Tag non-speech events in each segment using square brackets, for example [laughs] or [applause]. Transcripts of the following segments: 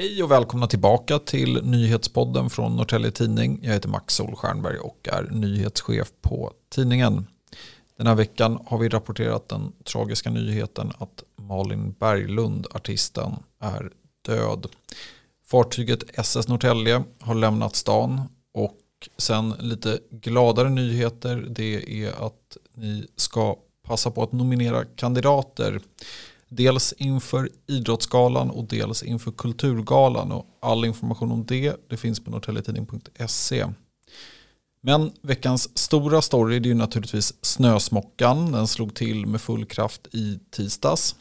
Hej och välkomna tillbaka till nyhetspodden från Norrtelje Tidning. Jag heter Max Solstjernberg och är nyhetschef på tidningen. Den här veckan har vi rapporterat den tragiska nyheten att Malin Berglund, artisten, är död. Fartyget SS Norrtälje har lämnat stan och sen lite gladare nyheter det är att ni ska passa på att nominera kandidater Dels inför Idrottsgalan och dels inför Kulturgalan. Och all information om det, det finns på norrtelletidning.se. Men veckans stora story det är naturligtvis snösmockan. Den slog till med full kraft i tisdags.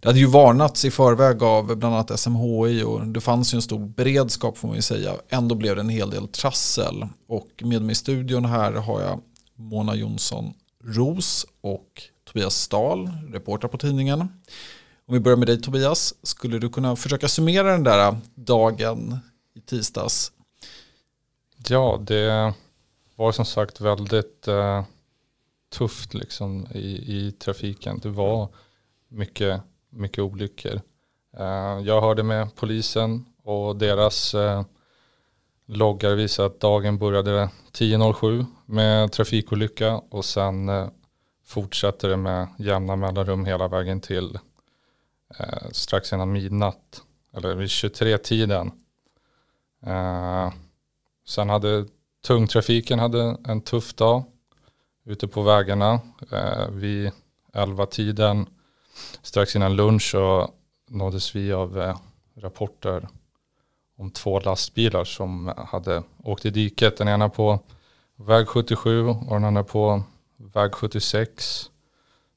Det hade ju varnats i förväg av bland annat SMHI och det fanns ju en stor beredskap får man ju säga. Ändå blev det en hel del trassel. Och med mig i studion här har jag Mona Jonsson Ros och Tobias Stahl, reporter på tidningen. Om vi börjar med dig Tobias, skulle du kunna försöka summera den där äh, dagen i tisdags? Ja, det var som sagt väldigt uh, tufft liksom i, i trafiken. Det var mycket, mycket olyckor. Uh, jag hörde med polisen och deras uh, loggar visar att dagen började 10.07 med trafikolycka och sen fortsätter det med jämna mellanrum hela vägen till eh, strax innan midnatt. Eller vid 23-tiden. Eh, sen hade tungtrafiken hade en tuff dag ute på vägarna. Eh, vid 11-tiden strax innan lunch så nåddes vi av eh, rapporter om två lastbilar som hade åkt i diket. Den ena på väg 77 och den andra på väg 76.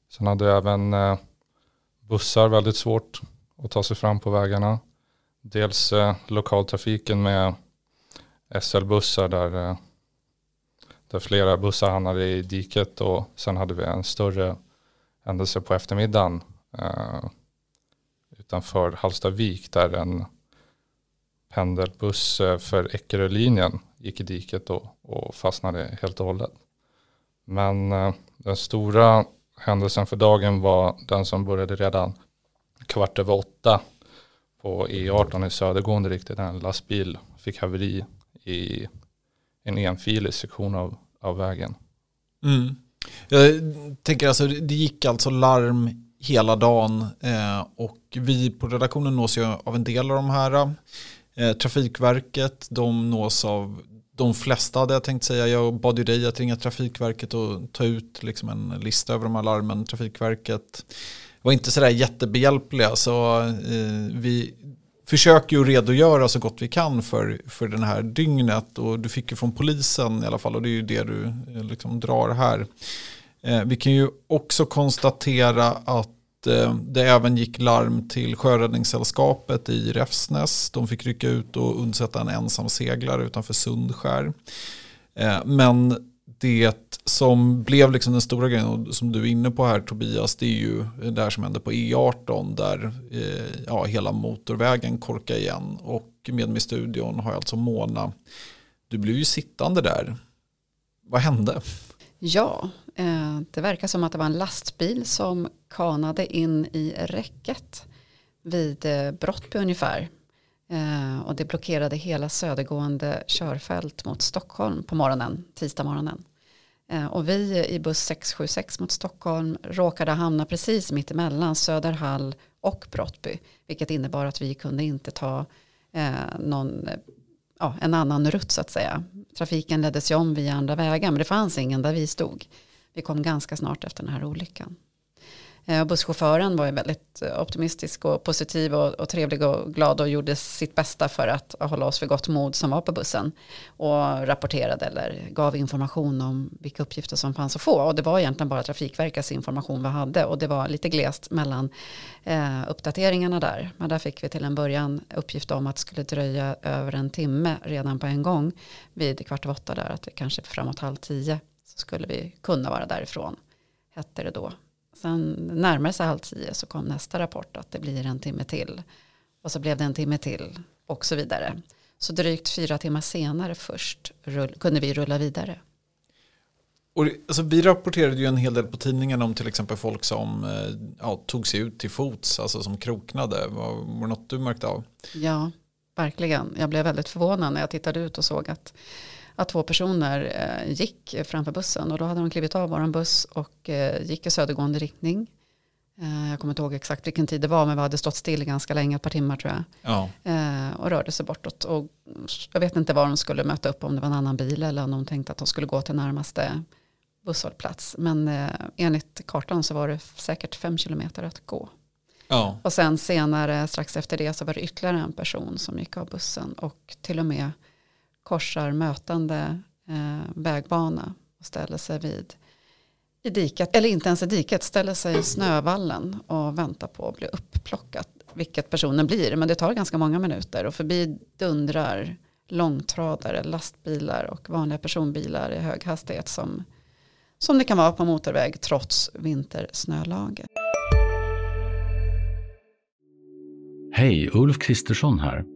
Sen hade även eh, bussar väldigt svårt att ta sig fram på vägarna. Dels eh, lokaltrafiken med SL-bussar där, eh, där flera bussar hamnade i diket och sen hade vi en större händelse på eftermiddagen eh, utanför Hallstavik där en pendelbuss eh, för Eckerölinjen gick i diket och, och fastnade helt och hållet. Men eh, den stora händelsen för dagen var den som började redan kvart över åtta på E18 i södergående riktning. En lastbil fick haveri i en enfilig sektion av, av vägen. Mm. Jag tänker alltså, det gick alltså larm hela dagen eh, och vi på redaktionen nås ju av en del av de här. Eh, Trafikverket, de nås av de flesta hade jag tänkt säga. Jag bad ju dig att ringa Trafikverket och ta ut liksom en lista över de här larmen. Trafikverket var inte sådär jättebehjälpliga. Så eh, vi försöker ju redogöra så gott vi kan för, för den här dygnet. Och du fick ju från polisen i alla fall och det är ju det du eh, liksom drar här. Eh, vi kan ju också konstatera att Eh, det även gick larm till Sjöräddningssällskapet i Räfsnäs. De fick rycka ut och undsätta en ensam seglare utanför Sundskär. Eh, men det som blev liksom den stora grejen och som du är inne på här Tobias, det är ju det här som hände på E18 där eh, ja, hela motorvägen korkade igen. Och med mig i studion har jag alltså Mona. Du blev ju sittande där. Vad hände? Ja, eh, det verkar som att det var en lastbil som kanade in i räcket vid eh, Brottby ungefär. Eh, och det blockerade hela södergående körfält mot Stockholm på morgonen, tisdag morgonen. Och vi i buss 676 mot Stockholm råkade hamna precis mitt emellan Söderhall och Brottby. Vilket innebar att vi kunde inte ta någon, ja, en annan rutt så att säga. Trafiken leddes ju om via andra vägar men det fanns ingen där vi stod. Vi kom ganska snart efter den här olyckan. Eh, busschauffören var ju väldigt eh, optimistisk och positiv och, och, trevlig och glad och gjorde sitt bästa för att hålla oss för gott mod som var på bussen. Och rapporterade eller gav information om vilka uppgifter som fanns att få. Och det var egentligen bara Trafikverkets information vi hade. Och det var lite glest mellan eh, uppdateringarna där. Men där fick vi till en början uppgift om att det skulle dröja över en timme redan på en gång. Vid kvart över åtta där. Att det kanske framåt halv tio så skulle vi kunna vara därifrån. Hette det då. Sen närmare sig halv tio så kom nästa rapport att det blir en timme till. Och så blev det en timme till och så vidare. Så drygt fyra timmar senare först rull, kunde vi rulla vidare. Och, alltså, vi rapporterade ju en hel del på tidningen om till exempel folk som eh, ja, tog sig ut till fots, alltså som kroknade. Var, var det något du märkte av? Ja, verkligen. Jag blev väldigt förvånad när jag tittade ut och såg att, att två personer eh, gick framför bussen. Och då hade de klivit av vår buss och eh, gick i södergående riktning. Eh, jag kommer inte ihåg exakt vilken tid det var men vi hade stått still ganska länge, ett par timmar tror jag. Ja. Eh, och rörde sig bortåt. Och jag vet inte var de skulle möta upp, om det var en annan bil eller om de tänkte att de skulle gå till närmaste busshållplats. Men eh, enligt kartan så var det säkert fem kilometer att gå. Ja. Och sen senare, strax efter det, så var det ytterligare en person som gick av bussen och till och med korsar mötande eh, vägbana och ställer sig vid i diket, eller inte ens i diket, ställer sig i snövallen och väntar på att bli upplockat, vilket personen blir. Men det tar ganska många minuter och förbi dundrar långtradare, lastbilar och vanliga personbilar i hög hastighet som, som det kan vara på motorväg trots vintersnölaget. Hej, Ulf Kristersson här.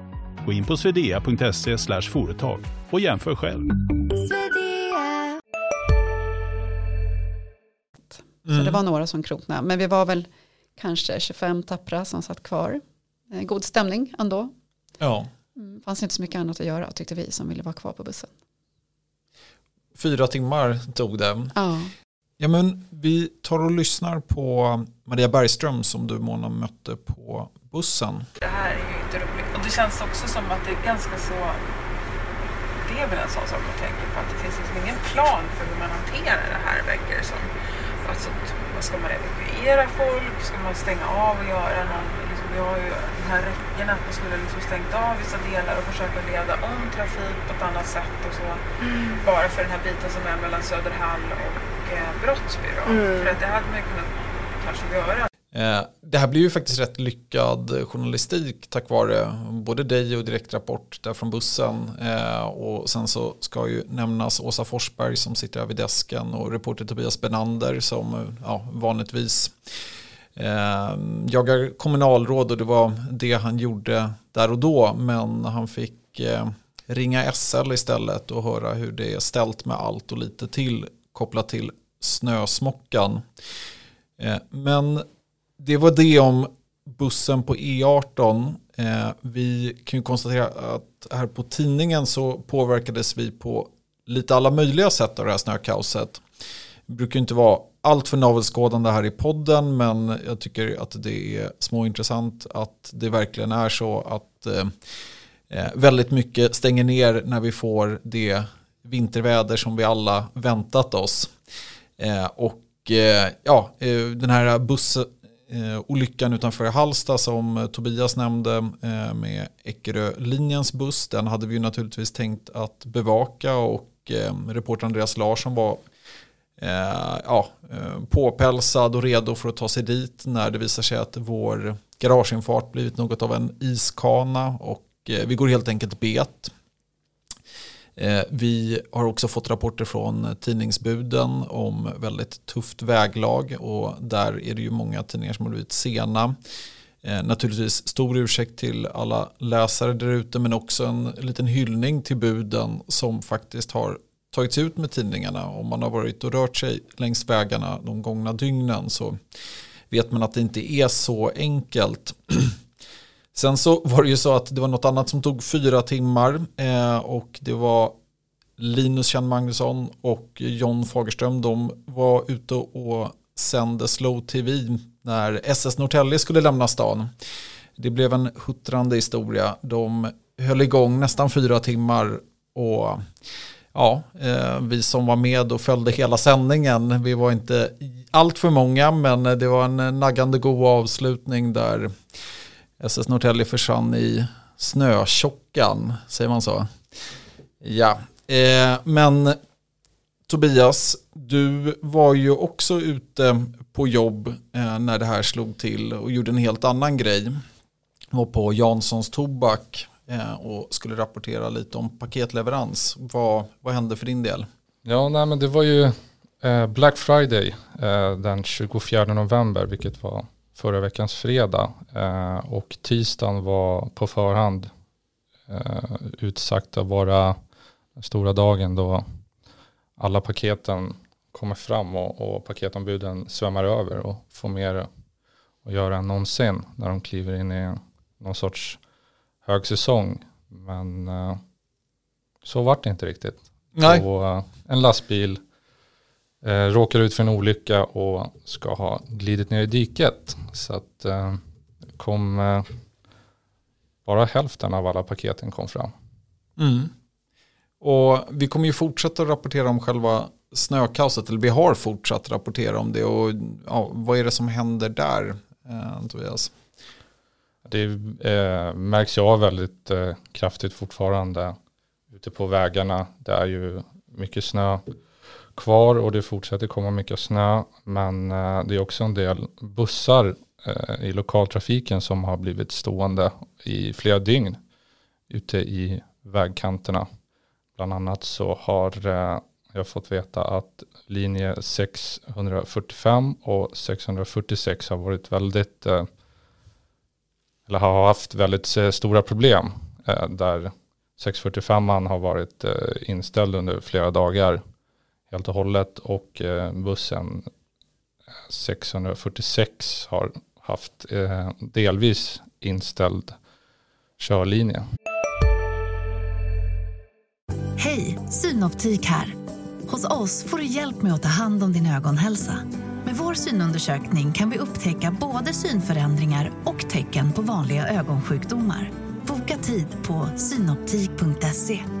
Gå in på swedea.se företag och jämför själv. Så det var några som kroknade. Men vi var väl kanske 25 tappra som satt kvar. Eh, God stämning ändå. ja. Mm, fanns inte så mycket annat att göra tyckte vi som ville vara kvar på bussen. Fyra timmar tog det. Ja, Ja, men vi tar och lyssnar på Maria Bergström som du Mona mötte på bussen. Det här är ju inte roligt. Och det känns också som att det är ganska så... Det är väl en sån sak att tänka på. Att det finns liksom ingen plan för hur man hanterar det här verkar det som. Alltså, ska man evakuera folk? Ska man stänga av och göra någon... Liksom, vi har ju de här räckena att man skulle liksom stängt av vissa delar och försöka leda om trafik på ett annat sätt och så. Bara för den här biten som är mellan Söderhall och eh, Brottsby då. För att det hade man ju kunnat kanske göra Eh, det här blir ju faktiskt rätt lyckad journalistik tack vare både dig och Direktrapport där från bussen. Eh, och sen så ska ju nämnas Åsa Forsberg som sitter här vid desken och reporter Tobias Benander som eh, ja, vanligtvis jagar kommunalråd och det var det han gjorde där och då. Men han fick ringa SL istället och höra hur det är ställt med allt och lite till kopplat till snösmockan. Men det var det om bussen på E18. Eh, vi kan ju konstatera att här på tidningen så påverkades vi på lite alla möjliga sätt av det här snökaoset. Det brukar inte vara allt för navelskådande här i podden men jag tycker att det är småintressant att det verkligen är så att eh, eh väldigt mycket stänger ner när vi får det vinterväder som vi alla väntat oss. Eh, och eh, ja, eh, den här Eh, olyckan utanför Halsta som eh, Tobias nämnde eh, med Eckerö-linjens buss, den hade vi ju naturligtvis tänkt att bevaka och eh, reporter Andreas Larsson var eh, ja, eh, påpälsad och redo för att ta sig dit när det visar sig att vår garageinfart blivit något av en iskana och vi går helt enkelt bet. Eh, vi har också fått rapporter från tidningsbuden om väldigt tufft väglag och där är det ju många tidningar som har blivit sena. Eh, Naturligtvis stor ursäkt till alla läsare där ute men också en liten hyllning till buden som faktiskt har tagits ut med tidningarna. Om man har varit och rört sig längs vägarna de gångna dygnen så vet man att det inte är så enkelt. [clears throat] Sen så var det ju så att det var något annat som tog fyra timmar eh, och det var Linus Kjell Magnusson och John Fagerström. De var ute och sände Slow TV när SS Norrtälje skulle lämna stan. Det blev en huttrande historia. De höll igång nästan fyra timmar och ja, eh, vi som var med och följde hela sändningen, vi var inte allt för många men det var en naggande god avslutning där SS Norrtälje försvann i snötjockan, säger man så? Ja, eh, men Tobias, du var ju också ute på jobb eh, när det här slog till och gjorde en helt annan grej. Var på Janssons Tobak eh, och skulle rapportera lite om paketleverans. Vad, vad hände för din del? Ja, nej, men det var ju eh, Black Friday eh, den 24 november, vilket var förra veckans fredag. Eh, och tisdagen var på förhand eh, utsagt att vara den stora dagen då alla paketen kommer fram och, och paketombuden svämmar över och får mer att göra än någonsin när de kliver in i någon sorts högsäsong. Men eh, så vart det inte riktigt. Nej. Och, eh, en lastbil eh, råkar ut för en olycka och ska ha glidit ner i diket. Så att eh, kom eh, bara hälften av alla paketen kom fram. Mm. Och vi kommer ju fortsätta rapportera om själva snökaoset, eller vi har fortsatt rapportera om det. Och ja, vad är det som händer där, eh, Tobias? Det eh, märks ju av väldigt eh, kraftigt fortfarande ute på vägarna. Det är ju mycket snö kvar och det fortsätter komma mycket snö. Men eh, det är också en del bussar eh, i lokaltrafiken som har blivit stående i flera dygn ute i vägkanterna. Bland annat så har eh, jag fått veta att linje 645 och 646 har varit väldigt eller har haft väldigt stora problem där 645 har varit inställd under flera dagar helt och hållet och eh, bussen 646 har haft eh, delvis inställd körlinje. Hej, Synoptik här. Hos oss får du hjälp med att ta hand om din ögonhälsa. Med vår synundersökning kan vi upptäcka både synförändringar och tecken på vanliga ögonsjukdomar. Boka tid på synoptik.se.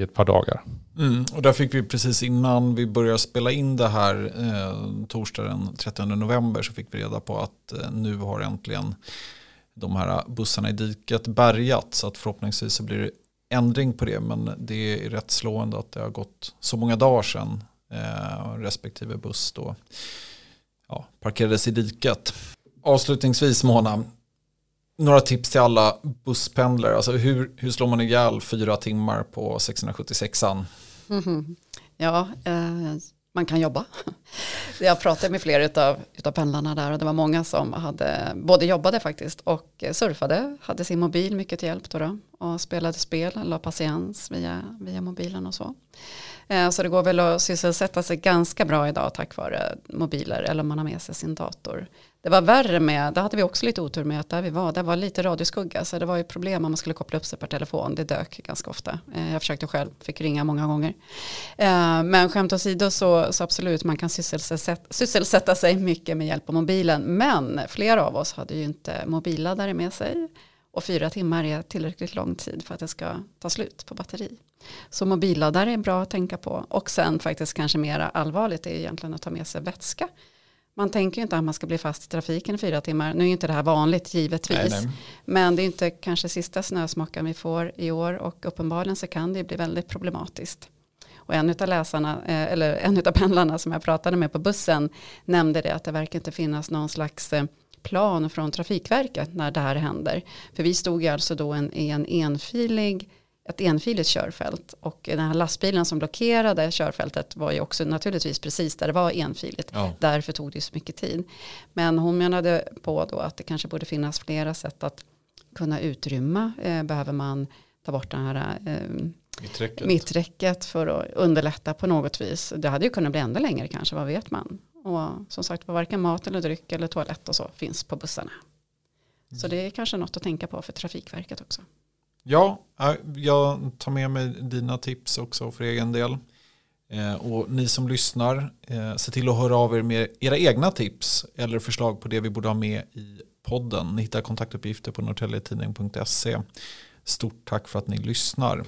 i ett par dagar. Mm, och där fick vi precis innan vi började spela in det här eh, torsdagen den 30 november så fick vi reda på att eh, nu har äntligen de här bussarna i diket bärgat så att förhoppningsvis så blir det ändring på det men det är rätt slående att det har gått så många dagar sedan eh, respektive buss då ja, parkerades i diket. Avslutningsvis Mona, några tips till alla busspendlare. Alltså hur, hur slår man ihjäl fyra timmar på 676an? Mhm. Ja, eh, man kan jobba. [laughs] Jag pratade med flera utav, utav pendlarna där och det var många som hade, både jobbade faktiskt och surfade, hade sin mobil mycket till hjälp då, då och spelade spel, la patiens via, via mobilen och så. Eh, så det går väl att sysselsätta sig ganska bra idag tack vare mobiler eller om man har med sig sin dator. Det var värre med, det hade vi också lite otur med att där vi var, det var lite radioskugga så det var ju problem om man skulle koppla upp sig per telefon, det dök ganska ofta. Eh, jag försökte själv, fick ringa många gånger. Eh, men skämt åsido så, så absolut, man kan sysselsätta, sysselsätta sig mycket med hjälp av mobilen, men flera av oss hade ju inte mobilladdare med sig och fyra timmar är tillräckligt lång tid för att det ska ta slut på batteri. Så mobilladdare är bra att tänka på och sen faktiskt kanske mera allvarligt är egentligen att ta med sig vätska man tänker ju inte att man ska bli fast i trafiken i fyra timmar. Nu är inte det här vanligt givetvis. Nej, nej. Men det är inte kanske sista snösmockan vi får i år och uppenbarligen så kan det bli väldigt problematiskt. Och en av läsarna, eh, eller en av pendlarna som jag pratade med på bussen nämnde det att det verkar inte finnas någon slags eh, plan från Trafikverket när det här händer. För vi stod ju alltså då en, i en enfilig ett enfiligt körfält och den här lastbilen som blockerade körfältet var ju också naturligtvis precis där det var enfiligt. Ja. Därför tog det så mycket tid. Men hon menade på då att det kanske borde finnas flera sätt att kunna utrymma. Eh, behöver man ta bort den här eh, mitträcket. mitträcket för att underlätta på något vis. Det hade ju kunnat bli ännu längre kanske, vad vet man. Och som sagt, varken mat eller dryck eller toalett och så finns på bussarna. Så det är kanske något att tänka på för Trafikverket också. Ja, jag tar med mig dina tips också för egen del. Eh, och ni som lyssnar, eh, se till att höra av er med era egna tips eller förslag på det vi borde ha med i podden. Ni hittar kontaktuppgifter på norrtäljetidning.se. Stort tack för att ni lyssnar.